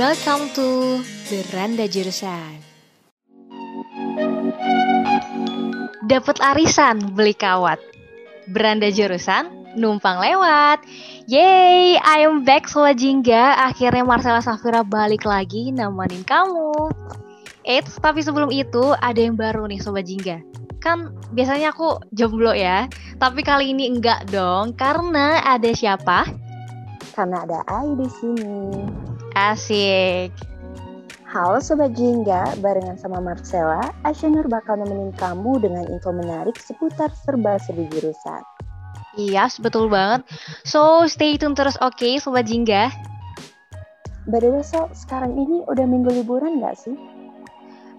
Welcome to Beranda Jurusan. Dapat arisan beli kawat. Beranda jurusan numpang lewat. Yay, I am back Sobat Jingga. Akhirnya Marcella Safira balik lagi nemenin kamu. Eits, tapi sebelum itu ada yang baru nih Sobat Jingga. Kan biasanya aku jomblo ya, tapi kali ini enggak dong, karena ada siapa? Karena ada Ai di sini. Asik. Halo Sobat Jingga, barengan sama Marcella, Asyanur bakal nemenin kamu dengan info menarik seputar serba-serbi jurusan. Iya, betul banget. So, stay tune terus oke okay, Sobat Jingga. By the way, so, sekarang ini udah minggu liburan nggak sih?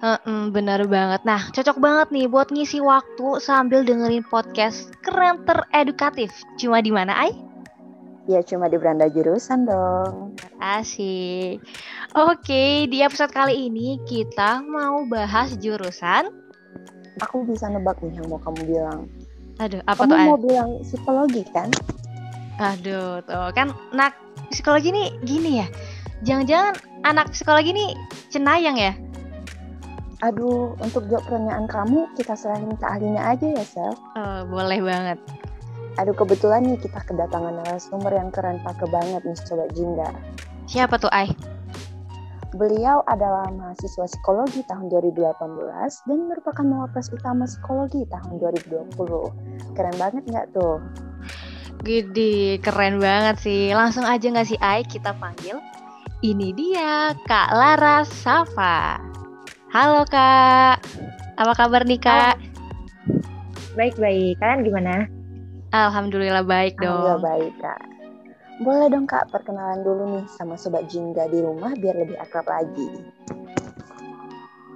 Uh, bener banget. Nah, cocok banget nih buat ngisi waktu sambil dengerin podcast keren teredukatif. Cuma di mana, Ai? Ya cuma di beranda jurusan dong. Asik. Oke, di episode kali ini kita mau bahas jurusan. Aku bisa nebak nih yang mau kamu bilang. Aduh, apa kamu tuh? Kamu mau bilang psikologi kan? Aduh, tuh kan anak psikologi nih gini ya. Jangan-jangan anak psikologi nih cenayang ya? Aduh, untuk jawab pertanyaan kamu, kita serahin ke ahlinya aja ya, Sel. Oh, boleh banget. Aduh kebetulan nih kita kedatangan narasumber yang keren pakai banget nih Sobat Jingga. Siapa tuh Ai? Beliau adalah mahasiswa psikologi tahun 2018 dan merupakan mawapres utama psikologi tahun 2020. Keren banget nggak tuh? Gede, keren banget sih. Langsung aja nggak sih Ai kita panggil? Ini dia Kak Lara Safa. Halo Kak, apa kabar nih Kak? Baik-baik, kalian gimana? Alhamdulillah baik dong. Alhamdulillah baik kak. Boleh dong kak perkenalan dulu nih sama sobat Jingga di rumah biar lebih akrab lagi.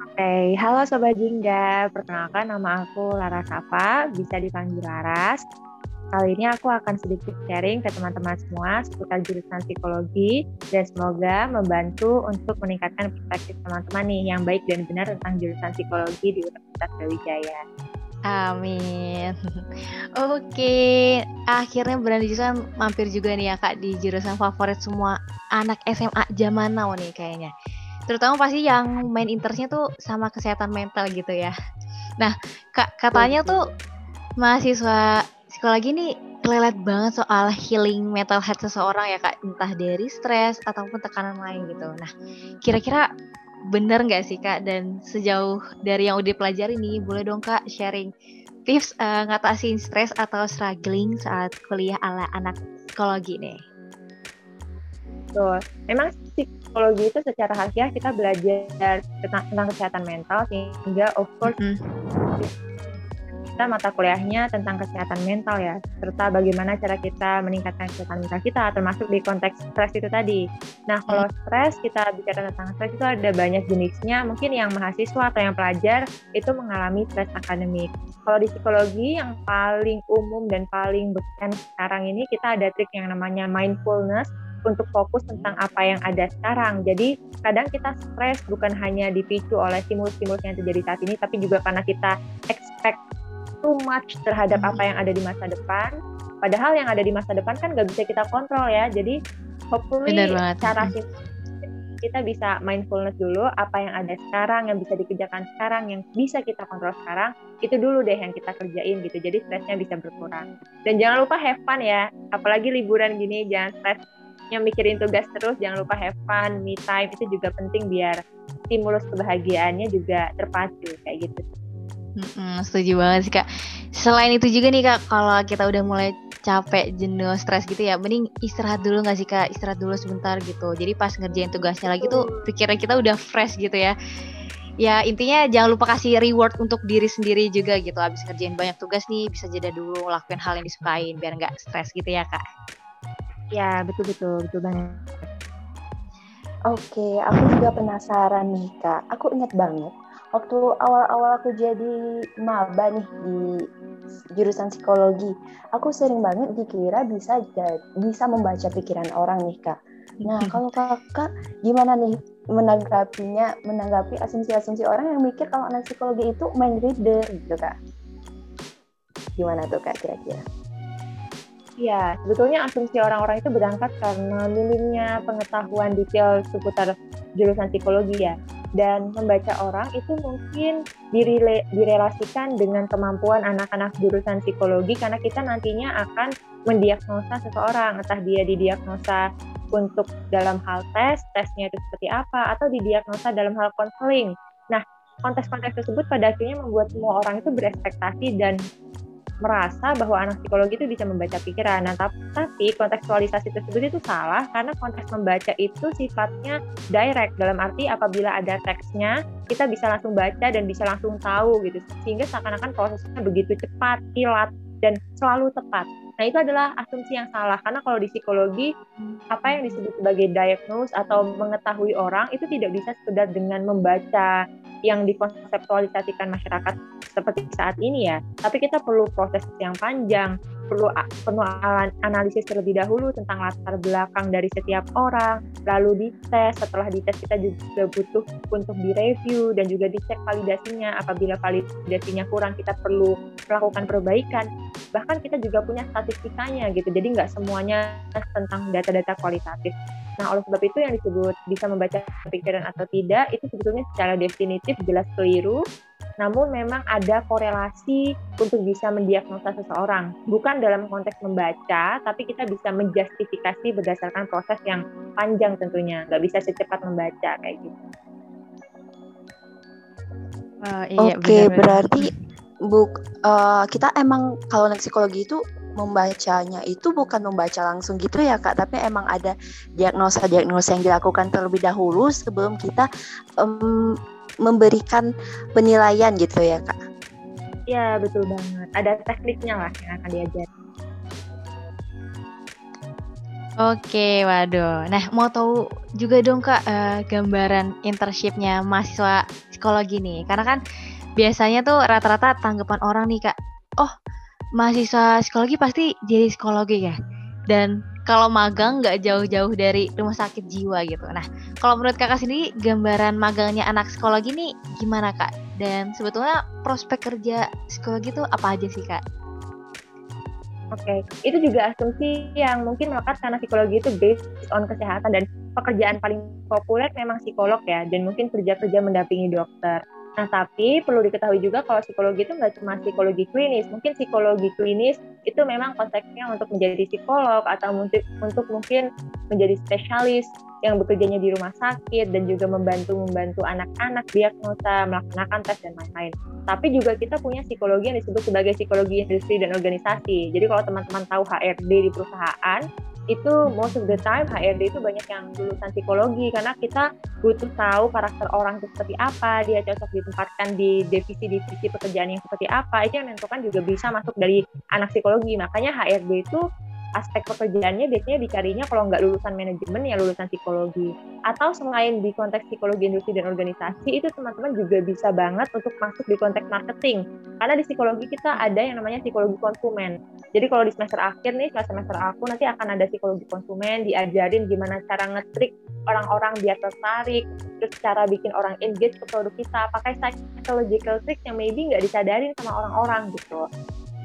Oke, okay. halo sobat Jingga. Perkenalkan nama aku Lara Safa, bisa dipanggil Laras. Kali ini aku akan sedikit sharing ke teman-teman semua seputar jurusan psikologi dan semoga membantu untuk meningkatkan perspektif teman-teman nih yang baik dan benar tentang jurusan psikologi di Universitas Brawijaya. Amin. Oke, akhirnya berani jurusan mampir juga nih ya kak di jurusan favorit semua anak SMA zaman now nih kayaknya. Terutama pasti yang main interestnya tuh sama kesehatan mental gitu ya. Nah, kak katanya tuh mahasiswa psikologi nih lelet banget soal healing mental health seseorang ya kak, entah dari stres ataupun tekanan lain gitu. Nah, kira-kira bener nggak sih kak? Dan sejauh dari yang udah pelajari nih boleh dong kak sharing tips uh, ngatasin stres atau struggling saat kuliah ala anak psikologi nih. Tuh, memang psikologi itu secara harfiah kita belajar tentang, tentang kesehatan mental sehingga of course mm -hmm kita mata kuliahnya tentang kesehatan mental ya, serta bagaimana cara kita meningkatkan kesehatan mental kita, termasuk di konteks stres itu tadi. Nah, kalau hmm. stres, kita bicara tentang stres itu ada banyak jenisnya. Mungkin yang mahasiswa atau yang pelajar itu mengalami stres akademik. Kalau di psikologi yang paling umum dan paling beken sekarang ini kita ada trik yang namanya mindfulness untuk fokus tentang apa yang ada sekarang. Jadi kadang kita stres bukan hanya dipicu oleh stimulus-stimulus yang terjadi saat ini, tapi juga karena kita expect too much terhadap apa yang ada di masa depan. Padahal yang ada di masa depan kan nggak bisa kita kontrol ya. Jadi hopefully cara kita bisa mindfulness dulu. Apa yang ada sekarang yang bisa dikerjakan sekarang yang bisa kita kontrol sekarang itu dulu deh yang kita kerjain gitu. Jadi stresnya bisa berkurang. Dan jangan lupa have fun ya. Apalagi liburan gini jangan stres yang mikirin tugas terus. Jangan lupa have fun me time. Itu juga penting biar stimulus kebahagiaannya juga terpacu kayak gitu Mm-mm, setuju banget sih kak. Selain itu juga nih kak, kalau kita udah mulai capek, jenuh, stres gitu ya, mending istirahat dulu nggak sih kak? Istirahat dulu sebentar gitu. Jadi pas ngerjain tugasnya lagi tuh pikiran kita udah fresh gitu ya. Ya intinya jangan lupa kasih reward untuk diri sendiri juga gitu. Abis ngerjain banyak tugas nih, bisa jeda dulu lakuin hal yang disukain biar nggak stres gitu ya kak. Ya betul betul betul banget. Oke, aku juga penasaran nih kak. Aku ingat banget waktu awal-awal aku jadi maba nih di jurusan psikologi, aku sering banget dikira bisa bisa membaca pikiran orang nih kak. Nah kalau kakak gimana nih menanggapinya, menanggapi asumsi-asumsi orang yang mikir kalau anak psikologi itu main reader gitu kak? Gimana tuh kak kira-kira? Ya, sebetulnya asumsi orang-orang itu berangkat karena minimnya pengetahuan detail seputar jurusan psikologi ya. Dan membaca orang itu mungkin direle, direlasikan dengan kemampuan anak-anak jurusan psikologi karena kita nantinya akan mendiagnosa seseorang, entah dia didiagnosa untuk dalam hal tes, tesnya itu seperti apa, atau didiagnosa dalam hal konseling. Nah, konteks-konteks tersebut pada akhirnya membuat semua orang itu berekspektasi dan merasa bahwa anak psikologi itu bisa membaca pikiran. Nah, tapi kontekstualisasi tersebut itu salah karena konteks membaca itu sifatnya direct dalam arti apabila ada teksnya kita bisa langsung baca dan bisa langsung tahu gitu. Sehingga seakan-akan prosesnya begitu cepat, kilat dan selalu tepat. Nah, itu adalah asumsi yang salah. Karena kalau di psikologi apa yang disebut sebagai diagnose atau mengetahui orang itu tidak bisa sekedar dengan membaca yang dikonseptualisasikan masyarakat seperti saat ini ya, tapi kita perlu proses yang panjang, perlu perlu analisis terlebih dahulu tentang latar belakang dari setiap orang, lalu dites. Setelah dites kita juga butuh untuk direview dan juga dicek validasinya. Apabila validasinya kurang, kita perlu melakukan perbaikan. Bahkan kita juga punya statistikanya gitu. Jadi nggak semuanya tentang data-data kualitatif. Nah, oleh sebab itu yang disebut bisa membaca pikiran atau tidak itu sebetulnya secara definitif jelas keliru namun memang ada korelasi untuk bisa mendiagnosa seseorang. Bukan dalam konteks membaca, tapi kita bisa menjustifikasi berdasarkan proses yang panjang tentunya. Nggak bisa secepat membaca kayak gitu. Uh, iya, Oke, okay, berarti buk uh, kita emang kalau naik psikologi itu membacanya itu bukan membaca langsung gitu ya kak, tapi emang ada diagnosa-diagnosa yang dilakukan terlebih dahulu sebelum kita um, memberikan penilaian gitu ya kak? Iya betul banget. Ada tekniknya lah yang akan diajar. Oke, waduh. Nah, mau tahu juga dong kak uh, gambaran internshipnya mahasiswa psikologi nih, karena kan biasanya tuh rata-rata tanggapan orang nih kak, oh mahasiswa psikologi pasti jadi psikologi ya, dan kalau magang nggak jauh-jauh dari rumah sakit jiwa gitu. Nah, kalau menurut kakak sendiri gambaran magangnya anak psikologi ini gimana kak? Dan sebetulnya prospek kerja psikologi itu apa aja sih kak? Oke, okay. itu juga asumsi yang mungkin melekat karena psikologi itu based on kesehatan dan pekerjaan paling populer memang psikolog ya, dan mungkin kerja-kerja mendampingi dokter. Nah, tapi perlu diketahui juga kalau psikologi itu nggak cuma psikologi klinis. Mungkin psikologi klinis itu memang konteksnya untuk menjadi psikolog atau untuk, untuk mungkin menjadi spesialis yang bekerjanya di rumah sakit dan juga membantu-membantu anak-anak diagnosa, melaksanakan tes dan lain-lain. Tapi juga kita punya psikologi yang disebut sebagai psikologi industri dan organisasi. Jadi kalau teman-teman tahu HRD di perusahaan, itu most of the time HRD itu banyak yang lulusan psikologi karena kita butuh tahu karakter orang itu seperti apa, dia cocok ditempatkan di divisi-divisi pekerjaan yang seperti apa, itu yang menentukan juga bisa masuk dari anak psikologi. Makanya HRD itu aspek pekerjaannya biasanya dicarinya kalau nggak lulusan manajemen ya lulusan psikologi. Atau selain di konteks psikologi industri dan organisasi itu teman-teman juga bisa banget untuk masuk di konteks marketing. Karena di psikologi kita ada yang namanya psikologi konsumen. Jadi kalau di semester akhir nih, semester aku nanti akan ada psikologi konsumen, diajarin gimana cara ngetrik orang-orang biar tertarik, terus cara bikin orang engage ke produk kita, pakai psychological tricks yang maybe nggak disadarin sama orang-orang gitu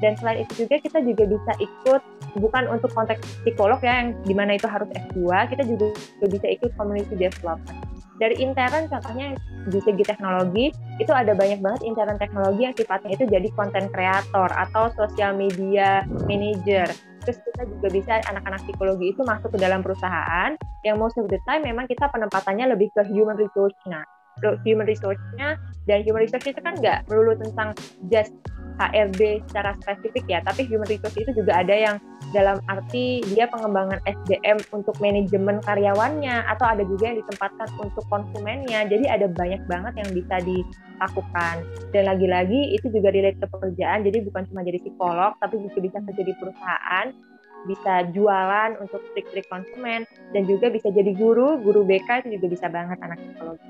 dan selain itu juga kita juga bisa ikut bukan untuk konteks psikolog ya yang di mana itu harus S2 kita juga bisa ikut community development. Dari intern contohnya di segi teknologi itu ada banyak banget intern teknologi yang sifatnya itu jadi konten kreator atau sosial media manager. Terus kita juga bisa anak-anak psikologi itu masuk ke dalam perusahaan yang most of the time memang kita penempatannya lebih ke human resource nah human resource-nya dan human resource itu kan nggak melulu tentang just HRD secara spesifik ya, tapi human resource itu juga ada yang dalam arti dia pengembangan SDM untuk manajemen karyawannya atau ada juga yang ditempatkan untuk konsumennya. Jadi ada banyak banget yang bisa dilakukan. Dan lagi-lagi itu juga relate ke pekerjaan, jadi bukan cuma jadi psikolog, tapi juga bisa kerja di perusahaan, bisa jualan untuk trik-trik konsumen, dan juga bisa jadi guru, guru BK itu juga bisa banget anak psikologi.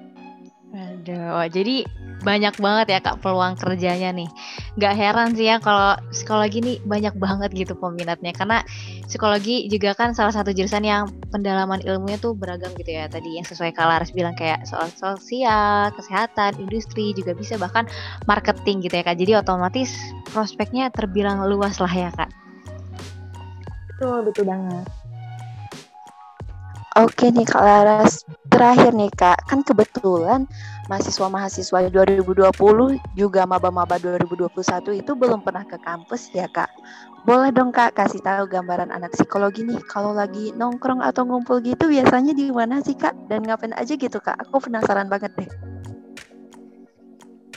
Aduh, jadi banyak banget ya kak peluang kerjanya nih. Gak heran sih ya kalau psikologi ini banyak banget gitu peminatnya. Karena psikologi juga kan salah satu jurusan yang pendalaman ilmunya tuh beragam gitu ya. Tadi yang sesuai Kalaris bilang kayak soal sosial, kesehatan, industri juga bisa bahkan marketing gitu ya kak. Jadi otomatis prospeknya terbilang luas lah ya kak. Betul, betul banget. Oke nih Kak Laras, terakhir nih Kak, kan kebetulan mahasiswa-mahasiswa 2020 juga maba-maba 2021 itu belum pernah ke kampus ya Kak. Boleh dong Kak kasih tahu gambaran anak psikologi nih kalau lagi nongkrong atau ngumpul gitu biasanya di mana sih Kak dan ngapain aja gitu Kak? Aku penasaran banget deh.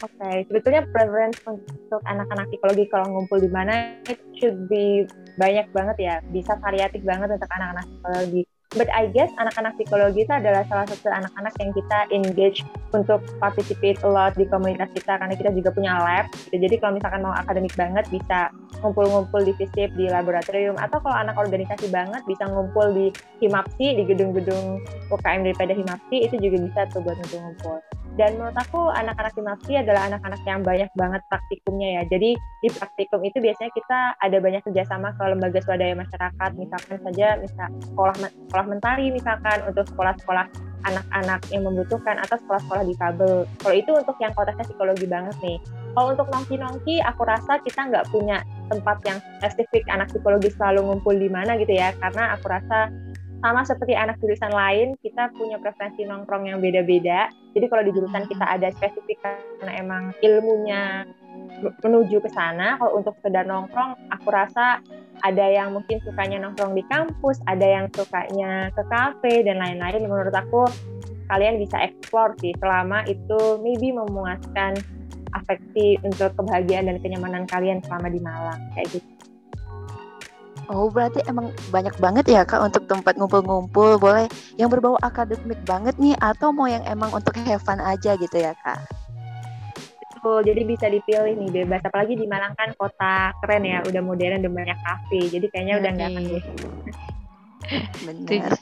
Oke, okay. sebetulnya preference untuk anak-anak psikologi kalau ngumpul di mana it should be banyak banget ya, bisa variatif banget untuk anak-anak psikologi but I guess anak-anak psikologi itu adalah salah satu anak-anak yang kita engage untuk participate a lot di komunitas kita karena kita juga punya lab gitu. jadi kalau misalkan mau akademik banget bisa ngumpul-ngumpul di FISIP di laboratorium atau kalau anak organisasi banget bisa ngumpul di Himapsi di gedung-gedung UKM daripada Himapsi itu juga bisa tuh buat ngumpul-ngumpul dan menurut aku anak-anak Himapsi adalah anak-anak yang banyak banget praktikumnya ya jadi di praktikum itu biasanya kita ada banyak kerjasama ke lembaga swadaya masyarakat misalkan saja misal sekolah sekolah mentari misalkan untuk sekolah-sekolah anak-anak yang membutuhkan atau sekolah-sekolah difabel. Kalau itu untuk yang konteksnya psikologi banget nih. Kalau untuk nongki-nongki, aku rasa kita nggak punya tempat yang spesifik anak psikologi selalu ngumpul di mana gitu ya, karena aku rasa sama seperti anak jurusan lain, kita punya preferensi nongkrong yang beda-beda. Jadi kalau di jurusan kita ada spesifik karena emang ilmunya menuju ke sana. Kalau untuk sekedar nongkrong, aku rasa ada yang mungkin sukanya nongkrong di kampus, ada yang sukanya ke kafe dan lain-lain. Menurut aku kalian bisa explore sih selama itu maybe memuaskan afeksi untuk kebahagiaan dan kenyamanan kalian selama di Malang kayak gitu. Oh berarti emang banyak banget ya kak untuk tempat ngumpul-ngumpul boleh yang berbau akademik banget nih atau mau yang emang untuk have fun aja gitu ya kak? Betul, jadi bisa dipilih nih bebas. Apalagi di Malang kan kota keren ya, udah modern dan banyak kafe. Jadi kayaknya udah nggak akan Benar.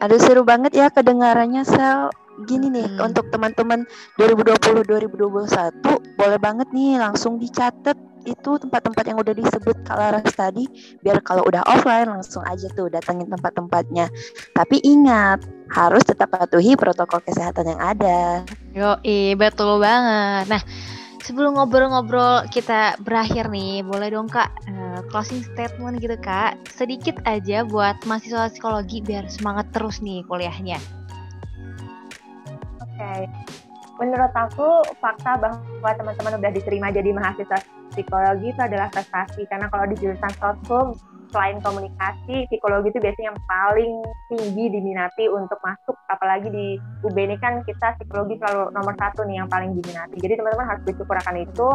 Aduh seru banget ya kedengarannya Sel. Gini nih hmm. untuk teman-teman 2020 2021 boleh banget nih langsung dicatat itu tempat-tempat yang udah disebut Kak Laras tadi biar kalau udah offline langsung aja tuh datengin tempat-tempatnya. Tapi ingat harus tetap patuhi protokol kesehatan yang ada. Yo, betul banget. Nah, sebelum ngobrol-ngobrol kita berakhir nih, boleh dong Kak uh, closing statement gitu Kak, sedikit aja buat mahasiswa psikologi biar semangat terus nih kuliahnya. Oke. Okay menurut aku fakta bahwa teman-teman udah diterima jadi mahasiswa psikologi itu adalah prestasi. Karena kalau di jurusan sosum selain komunikasi psikologi itu biasanya yang paling tinggi diminati untuk masuk. Apalagi di UB ini kan kita psikologi selalu nomor satu nih yang paling diminati. Jadi teman-teman harus bersyukur akan itu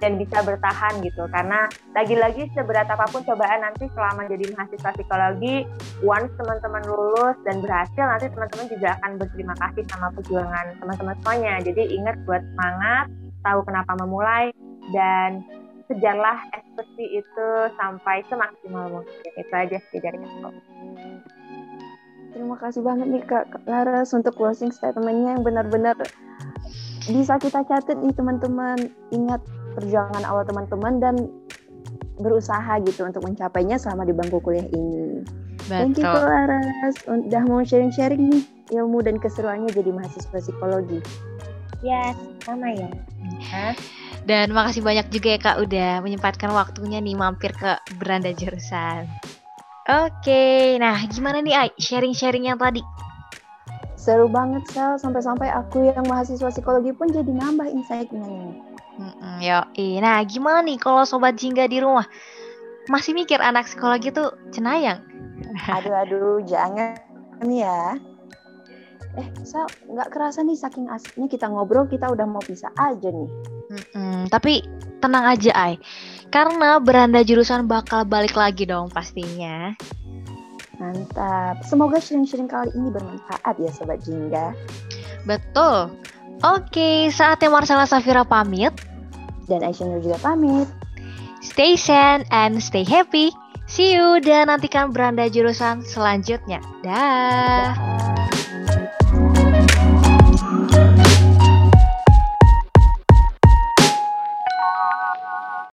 dan bisa bertahan gitu. Karena lagi-lagi seberat apa pun cobaan nanti selama jadi mahasiswa psikologi once teman-teman lulus dan berhasil nanti teman-teman juga akan berterima kasih sama perjuangan teman-teman semuanya. Jadi ingat buat semangat tahu kenapa memulai dan kejarlah ekspresi itu sampai semaksimal mungkin itu aja sih dari aku Terima kasih banget nih Kak Laras untuk closing statementnya yang benar-benar bisa kita catat nih teman-teman. Ingat perjuangan awal teman-teman dan berusaha gitu untuk mencapainya selama di bangku kuliah ini. Betul. Thank you Laras udah mau sharing-sharing nih ilmu dan keseruannya jadi mahasiswa psikologi. Ya, sama ya. Dan makasih banyak juga ya Kak udah menyempatkan waktunya nih mampir ke beranda jurusan. Oke, nah gimana nih Ai sharing-sharing yang tadi? Seru banget Sel, sampai-sampai aku yang mahasiswa psikologi pun jadi nambah insight-nya nih. Mm-mm, yo, nah gimana nih kalau sobat jingga di rumah masih mikir anak psikologi tuh cenayang? Aduh aduh, jangan ya. Eh, Sal, nggak kerasa nih saking asiknya kita ngobrol, kita udah mau pisah aja nih. Mm-mm, tapi tenang aja, Ay. Karena beranda jurusan bakal balik lagi dong pastinya. Mantap. Semoga sharing-sharing kali ini bermanfaat ya Sobat Jingga. Betul. Oke, saatnya Marcella Safira pamit. Dan Aisyah juga pamit. Stay sane and stay happy. See you dan nantikan beranda jurusan selanjutnya. Dah. Da.